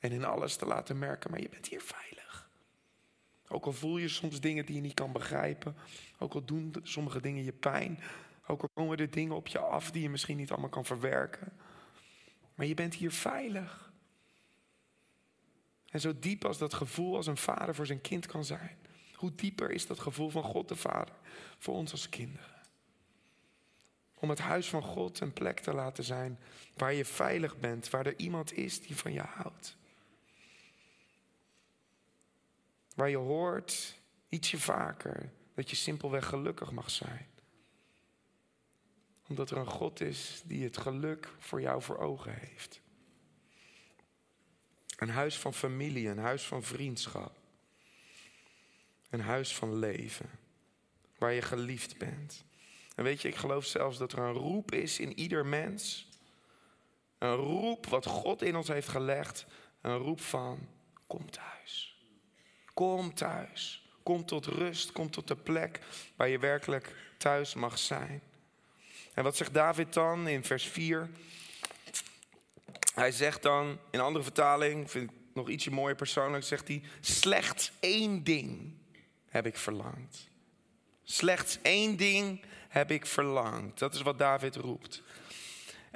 En in alles te laten merken, maar je bent hier veilig. Ook al voel je soms dingen die je niet kan begrijpen. Ook al doen sommige dingen je pijn. Ook al komen er dingen op je af die je misschien niet allemaal kan verwerken. Maar je bent hier veilig. En zo diep als dat gevoel als een vader voor zijn kind kan zijn. Hoe dieper is dat gevoel van God de Vader voor ons als kinderen? Om het huis van God een plek te laten zijn waar je veilig bent, waar er iemand is die van je houdt. Waar je hoort ietsje vaker dat je simpelweg gelukkig mag zijn. Omdat er een God is die het geluk voor jou voor ogen heeft. Een huis van familie, een huis van vriendschap. Een huis van leven. Waar je geliefd bent. En weet je, ik geloof zelfs dat er een roep is in ieder mens. Een roep wat God in ons heeft gelegd. Een roep van, kom thuis. Kom thuis. Kom tot rust. Kom tot de plek waar je werkelijk thuis mag zijn. En wat zegt David dan in vers 4? Hij zegt dan, in andere vertaling, vind ik nog ietsje mooier persoonlijk, zegt hij: Slechts één ding heb ik verlangd. Slechts één ding heb ik verlangd. Dat is wat David roept.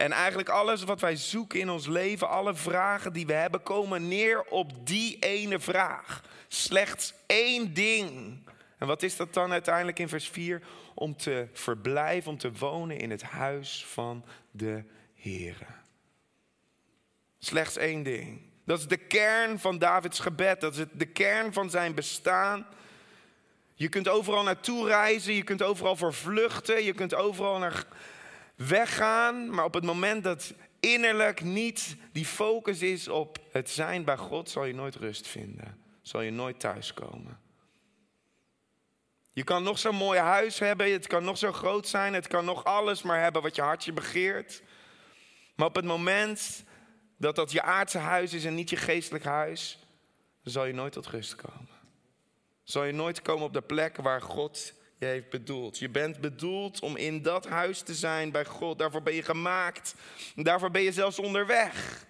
En eigenlijk alles wat wij zoeken in ons leven, alle vragen die we hebben, komen neer op die ene vraag. Slechts één ding. En wat is dat dan uiteindelijk in vers 4? Om te verblijven, om te wonen in het huis van de Here. Slechts één ding. Dat is de kern van Davids gebed. Dat is de kern van zijn bestaan. Je kunt overal naartoe reizen, je kunt overal voor vluchten, je kunt overal naar weggaan. Maar op het moment dat innerlijk niet die focus is op het zijn bij God, zal je nooit rust vinden. Zal je nooit thuiskomen. Je kan nog zo'n mooi huis hebben, het kan nog zo groot zijn, het kan nog alles maar hebben wat je hartje begeert. Maar op het moment dat dat je aardse huis is en niet je geestelijk huis, zal je nooit tot rust komen. Zal je nooit komen op de plek waar God je heeft bedoeld. Je bent bedoeld om in dat huis te zijn bij God. Daarvoor ben je gemaakt. Daarvoor ben je zelfs onderweg.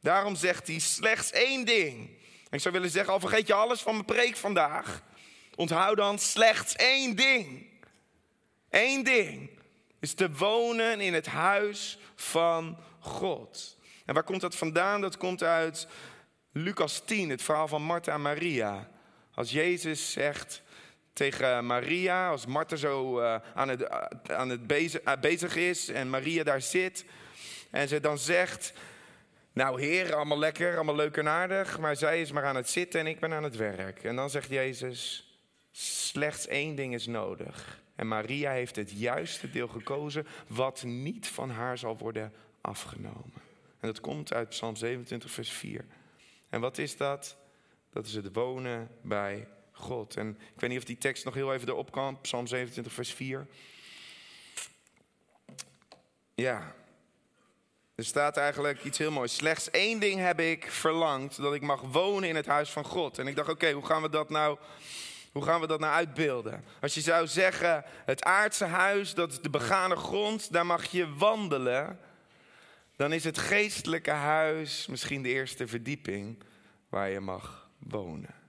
Daarom zegt hij slechts één ding. Ik zou willen zeggen, al vergeet je alles van mijn preek vandaag. Onthoud dan slechts één ding. Eén ding is te wonen in het huis van God. En waar komt dat vandaan? Dat komt uit Lucas 10, het verhaal van Martha en Maria. Als Jezus zegt tegen Maria, als Martha zo uh, aan het, uh, aan het bezig, uh, bezig is en Maria daar zit. En ze dan zegt, nou heer, allemaal lekker, allemaal leuk en aardig. Maar zij is maar aan het zitten en ik ben aan het werk. En dan zegt Jezus, slechts één ding is nodig. En Maria heeft het juiste deel gekozen, wat niet van haar zal worden afgenomen. En dat komt uit Psalm 27, vers 4. En wat is dat? Dat is het wonen bij God. En ik weet niet of die tekst nog heel even erop kan. Psalm 27, vers 4. Ja. Er staat eigenlijk iets heel moois. Slechts één ding heb ik verlangd: dat ik mag wonen in het huis van God. En ik dacht, oké, hoe gaan we dat nou. Hoe gaan we dat nou uitbeelden? Als je zou zeggen, het aardse huis, dat is de begane grond, daar mag je wandelen. Dan is het geestelijke huis misschien de eerste verdieping waar je mag wonen.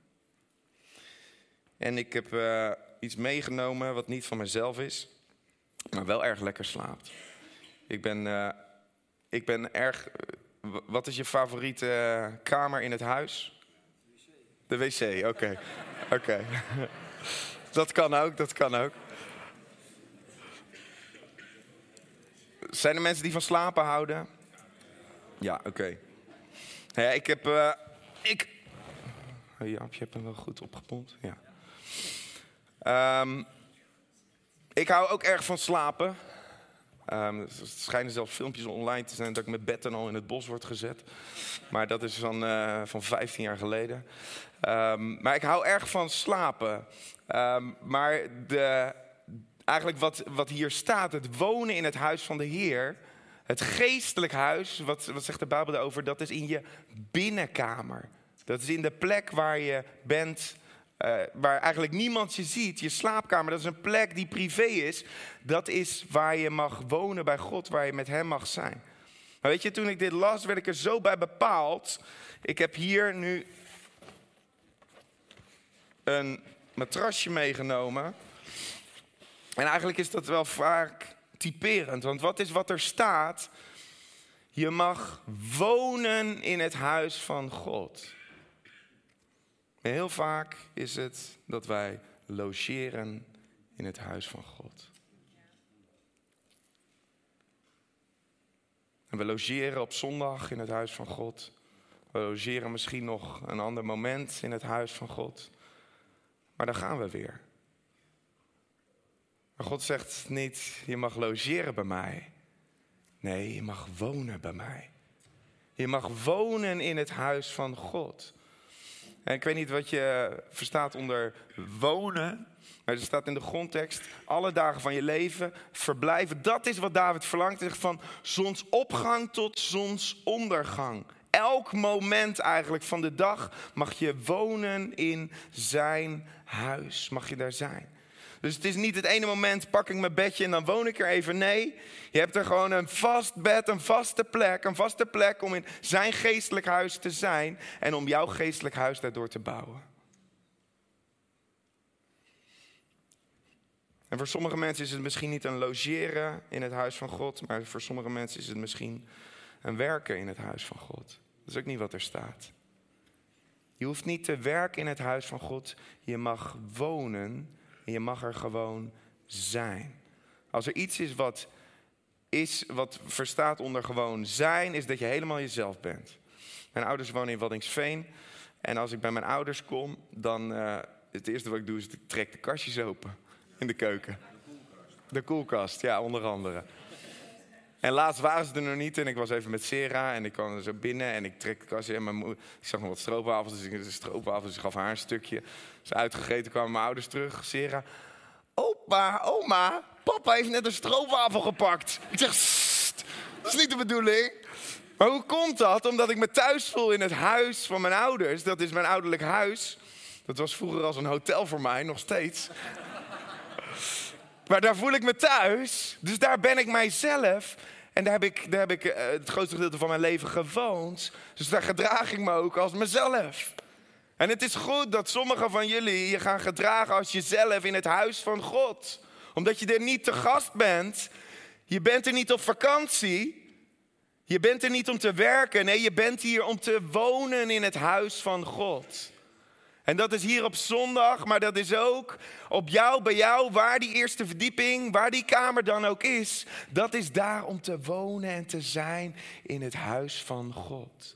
En ik heb uh, iets meegenomen wat niet van mezelf is, maar wel erg lekker slaapt. Ik ben, uh, ik ben erg. Uh, wat is je favoriete kamer in het huis? De wc, oké. Okay. Oké. Okay. dat kan ook, dat kan ook. Zijn er mensen die van slapen houden? Ja, oké. Ja, ik heb. Ik. Jaap, je hebt hem wel goed opgepompt. Ja. Um, ik hou ook erg van slapen. Um, er schijnen zelfs filmpjes online te zijn dat ik met bed en al in het bos word gezet. Maar dat is van, uh, van 15 jaar geleden. Um, maar ik hou erg van slapen. maar de, eigenlijk wat, wat hier staat, het wonen in het huis van de Heer Het geestelijk huis, wat, wat zegt de Bijbel daarover? Dat is in je binnenkamer. Dat is in de plek waar je bent, uh, waar eigenlijk niemand je ziet. Je slaapkamer, dat is een plek die privé is. Dat is waar je mag wonen bij God, waar je met Hem mag zijn. Maar weet je, toen ik dit las, werd ik er zo bij bepaald. Ik heb hier nu een matrasje meegenomen. En eigenlijk is dat wel vaak typerend. Want wat is wat er staat? Je mag wonen in het huis van God. En heel vaak is het dat wij logeren in het huis van God. En we logeren op zondag in het huis van God. We logeren misschien nog een ander moment in het huis van God. Maar dan gaan we weer. Maar God zegt niet, je mag logeren bij mij. Nee, je mag wonen bij mij. Je mag wonen in het huis van God. En ik weet niet wat je verstaat onder wonen. Maar er staat in de grondtekst, alle dagen van je leven verblijven. Dat is wat David verlangt. Hij zegt van zonsopgang tot zonsondergang. Elk moment eigenlijk van de dag mag je wonen in zijn huis. Mag je daar zijn. Dus het is niet het ene moment pak ik mijn bedje en dan woon ik er even. Nee, je hebt er gewoon een vast bed, een vaste plek. Een vaste plek om in zijn geestelijk huis te zijn. En om jouw geestelijk huis daardoor te bouwen. En voor sommige mensen is het misschien niet een logeren in het huis van God. Maar voor sommige mensen is het misschien een werken in het huis van God. Dat is ook niet wat er staat. Je hoeft niet te werken in het huis van God. Je mag wonen en je mag er gewoon zijn. Als er iets is wat, is wat verstaat onder gewoon zijn, is dat je helemaal jezelf bent. Mijn ouders wonen in Waddingsveen. En als ik bij mijn ouders kom, dan uh, het eerste wat ik doe is ik trek de kastjes open in de keuken. De koelkast, ja, onder andere. En laatst waren ze er nog niet en ik was even met Sera en ik kwam zo binnen en ik trek kastje en mijn moeder, ik zag nog wat stroopwafels, dus ik de stroopwafels, dus gaf haar een stukje. Ze uitgegeten kwamen mijn ouders terug, Sera. Opa, oma, papa heeft net een stroopwafel gepakt. Ik zeg, dat is niet de bedoeling. Maar hoe komt dat? Omdat ik me thuis voel in het huis van mijn ouders. Dat is mijn ouderlijk huis. Dat was vroeger als een hotel voor mij, nog steeds. Maar daar voel ik me thuis. Dus daar ben ik mijzelf. En daar heb ik, daar heb ik eh, het grootste gedeelte van mijn leven gewoond. Dus daar gedraag ik me ook als mezelf. En het is goed dat sommigen van jullie je gaan gedragen als jezelf in het huis van God. Omdat je er niet te gast bent. Je bent er niet op vakantie. Je bent er niet om te werken. Nee, je bent hier om te wonen in het huis van God. En dat is hier op zondag, maar dat is ook op jou, bij jou, waar die eerste verdieping, waar die kamer dan ook is. Dat is daar om te wonen en te zijn in het huis van God.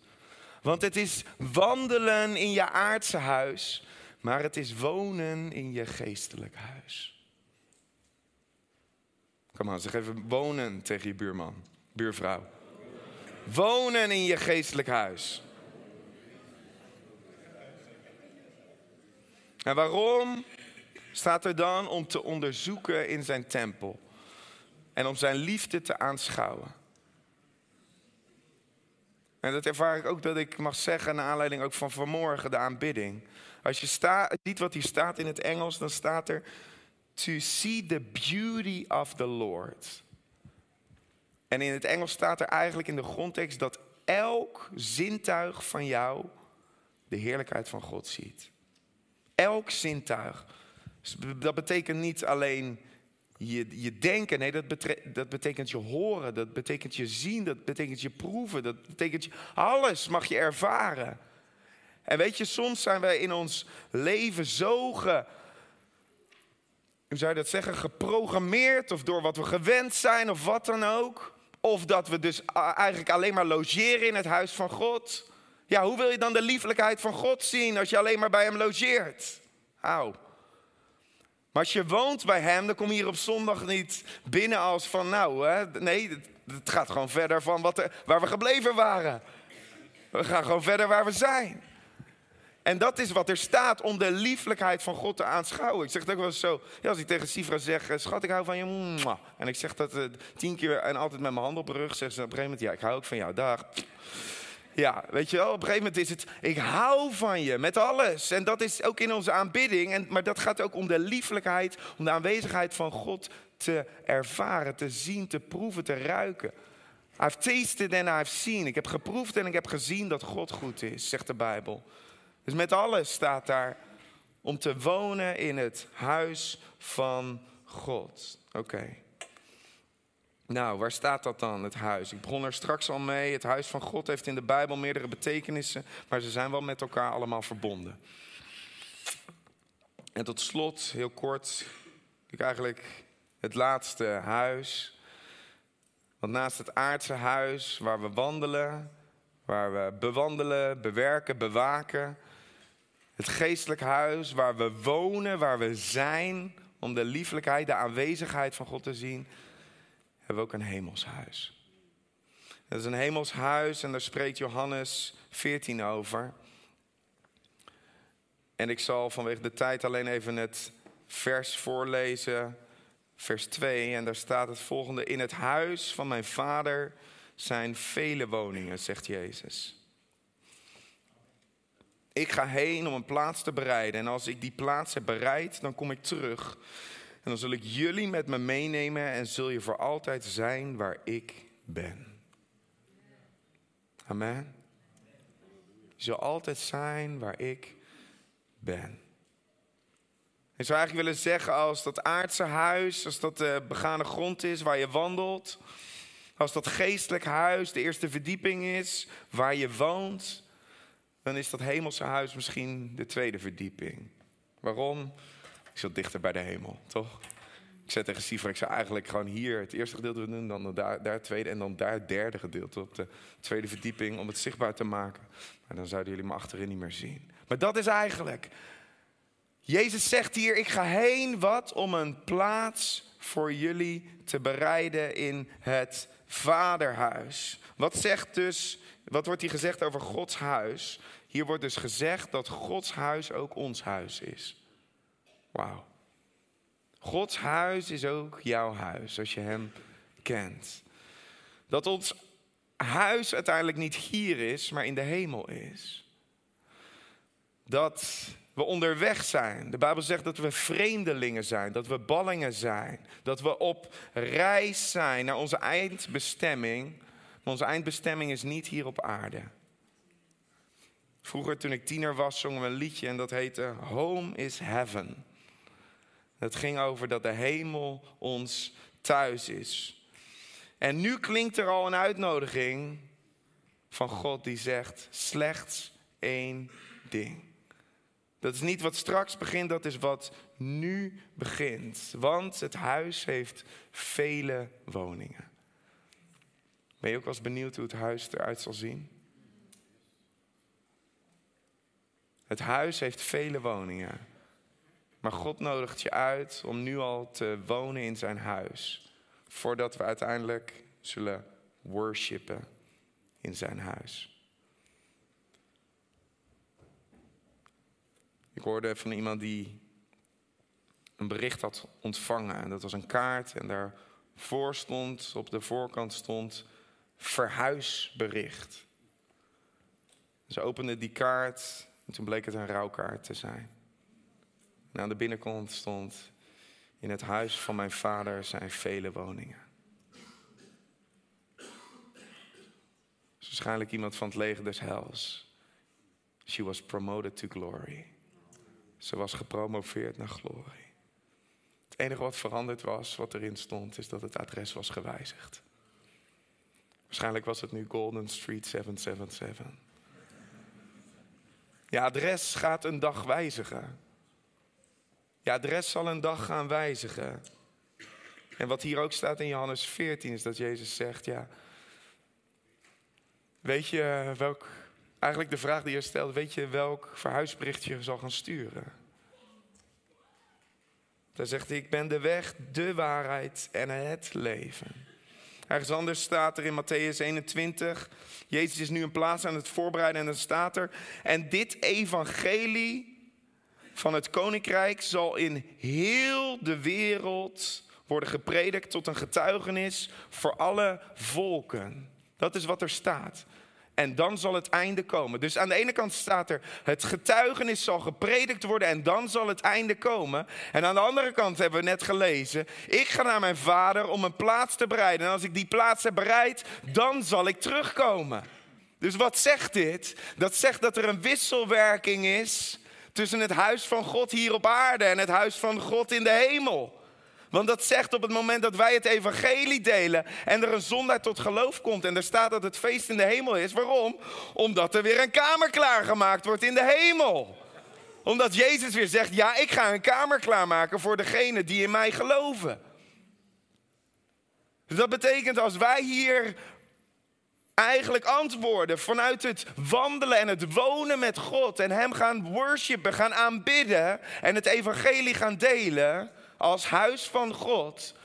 Want het is wandelen in je aardse huis, maar het is wonen in je geestelijk huis. Kom maar, zeg even wonen tegen je buurman, buurvrouw. Wonen in je geestelijk huis. En waarom staat er dan om te onderzoeken in zijn tempel en om zijn liefde te aanschouwen? En dat ervaar ik ook dat ik mag zeggen, naar aanleiding ook van vanmorgen, de aanbidding. Als je sta, ziet wat hier staat in het Engels, dan staat er: To see the beauty of the Lord. En in het Engels staat er eigenlijk in de grondtekst dat elk zintuig van jou de heerlijkheid van God ziet. Elk zintuig. Dat betekent niet alleen je, je denken, nee, dat, dat betekent je horen, dat betekent je zien, dat betekent je proeven, dat betekent je, alles mag je ervaren. En weet je, soms zijn wij in ons leven zo ge, hoe zou je dat zeggen, geprogrammeerd of door wat we gewend zijn of wat dan ook. Of dat we dus eigenlijk alleen maar logeren in het huis van God. Ja, hoe wil je dan de lieflijkheid van God zien als je alleen maar bij hem logeert? Hou. Maar als je woont bij hem, dan kom je hier op zondag niet binnen als van nou, hè, nee, het, gaat gewoon verder van wat waar we gebleven waren. We gaan gewoon verder waar we zijn. En dat is wat er staat om de lieflijkheid van God te aanschouwen. Ik zeg het ook wel eens zo. Ja, als ik tegen Sifra zeg, eh, schat, ik hou van je. Mwah. En ik zeg dat uh, tien keer en altijd met mijn hand op mijn rug. Zegt ze op een gegeven moment, ja, ik hou ook van jou. Dag. Ja, weet je wel, op een gegeven moment is het, ik hou van je met alles. En dat is ook in onze aanbidding. En, maar dat gaat ook om de lieflijkheid, om de aanwezigheid van God te ervaren, te zien, te proeven, te ruiken. I've tasted and I've seen. Ik heb geproefd en ik heb gezien dat God goed is, zegt de Bijbel. Dus met alles staat daar om te wonen in het huis van God. Oké. Nou, waar staat dat dan, het huis? Ik begon er straks al mee. Het huis van God heeft in de Bijbel meerdere betekenissen, maar ze zijn wel met elkaar allemaal verbonden. En tot slot, heel kort, ik eigenlijk het laatste huis. Want naast het aardse huis waar we wandelen, waar we bewandelen, bewerken, bewaken, het geestelijk huis waar we wonen, waar we zijn, om de lieflijkheid, de aanwezigheid van God te zien, hebben we ook een hemelshuis. Dat is een hemelshuis en daar spreekt Johannes 14 over. En ik zal vanwege de tijd alleen even het vers voorlezen, vers 2. En daar staat het volgende: In het huis van mijn vader zijn vele woningen, zegt Jezus. Ik ga heen om een plaats te bereiden. En als ik die plaats heb bereid, dan kom ik terug. En dan zal ik jullie met me meenemen en zul je voor altijd zijn waar ik ben. Amen. Je zal altijd zijn waar ik ben. Ik zou eigenlijk willen zeggen, als dat aardse huis, als dat de begane grond is waar je wandelt, als dat geestelijk huis de eerste verdieping is waar je woont, dan is dat hemelse huis misschien de tweede verdieping. Waarom? Ik zit dichter bij de hemel, toch? Ik zei tegen Sifra, ik zou eigenlijk gewoon hier het eerste gedeelte doen, dan daar, daar het tweede en dan daar het derde gedeelte op de tweede verdieping om het zichtbaar te maken. Maar dan zouden jullie me achterin niet meer zien. Maar dat is eigenlijk. Jezus zegt hier, ik ga heen wat om een plaats voor jullie te bereiden in het vaderhuis. Wat zegt dus, wat wordt hier gezegd over Gods huis? Hier wordt dus gezegd dat Gods huis ook ons huis is. Wauw. Gods huis is ook jouw huis, als je Hem kent. Dat ons huis uiteindelijk niet hier is, maar in de hemel is. Dat we onderweg zijn. De Bijbel zegt dat we vreemdelingen zijn, dat we ballingen zijn, dat we op reis zijn naar onze eindbestemming. Maar onze eindbestemming is niet hier op aarde. Vroeger, toen ik tiener was, zongen we een liedje en dat heette Home is Heaven. Het ging over dat de hemel ons thuis is. En nu klinkt er al een uitnodiging van God die zegt slechts één ding. Dat is niet wat straks begint, dat is wat nu begint. Want het huis heeft vele woningen. Ben je ook wel eens benieuwd hoe het huis eruit zal zien? Het huis heeft vele woningen. Maar God nodigt je uit om nu al te wonen in zijn huis. Voordat we uiteindelijk zullen worshipen in zijn huis. Ik hoorde van iemand die een bericht had ontvangen. En dat was een kaart en daarvoor stond, op de voorkant stond, verhuisbericht. Ze openden die kaart en toen bleek het een rouwkaart te zijn. En aan de binnenkant stond: In het huis van mijn vader zijn vele woningen. Dus waarschijnlijk iemand van het leger des hels. She was promoted to glory. Ze was gepromoveerd naar glorie. Het enige wat veranderd was, wat erin stond, is dat het adres was gewijzigd. Waarschijnlijk was het nu Golden Street 777. Je adres gaat een dag wijzigen. Je adres zal een dag gaan wijzigen. En wat hier ook staat in Johannes 14 is dat Jezus zegt, ja, weet je welk, eigenlijk de vraag die je stelt, weet je welk verhuisbericht je zal gaan sturen? Daar zegt hij, ik ben de weg, de waarheid en het leven. Ergens anders staat er in Matthäus 21. Jezus is nu een plaats aan het voorbereiden en dan staat er. En dit evangelie van het koninkrijk zal in heel de wereld worden gepredikt tot een getuigenis voor alle volken. Dat is wat er staat. En dan zal het einde komen. Dus aan de ene kant staat er: het getuigenis zal gepredikt worden en dan zal het einde komen. En aan de andere kant hebben we net gelezen: ik ga naar mijn vader om een plaats te bereiden. En als ik die plaats heb bereid, dan zal ik terugkomen. Dus wat zegt dit? Dat zegt dat er een wisselwerking is tussen het huis van God hier op aarde en het huis van God in de hemel. Want dat zegt op het moment dat wij het evangelie delen en er een zondaar tot geloof komt en er staat dat het feest in de hemel is. Waarom? Omdat er weer een kamer klaargemaakt wordt in de hemel. Omdat Jezus weer zegt, ja, ik ga een kamer klaarmaken voor degenen die in mij geloven. Dus dat betekent als wij hier eigenlijk antwoorden vanuit het wandelen en het wonen met God en Hem gaan worshipen, gaan aanbidden en het evangelie gaan delen, als huis van God,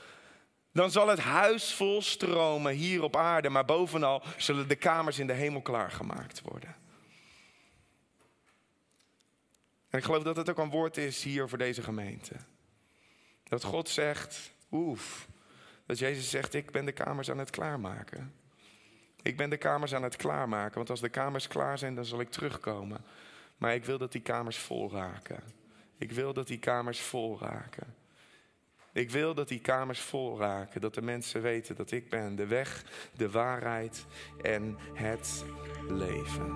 dan zal het huis vol stromen hier op aarde, maar bovenal zullen de kamers in de hemel klaargemaakt worden. En ik geloof dat het ook een woord is hier voor deze gemeente. Dat God zegt, oef, dat Jezus zegt, ik ben de kamers aan het klaarmaken. Ik ben de kamers aan het klaarmaken, want als de kamers klaar zijn, dan zal ik terugkomen. Maar ik wil dat die kamers vol raken. Ik wil dat die kamers vol raken. Ik wil dat die kamers vol raken, dat de mensen weten dat ik ben de weg, de waarheid en het leven.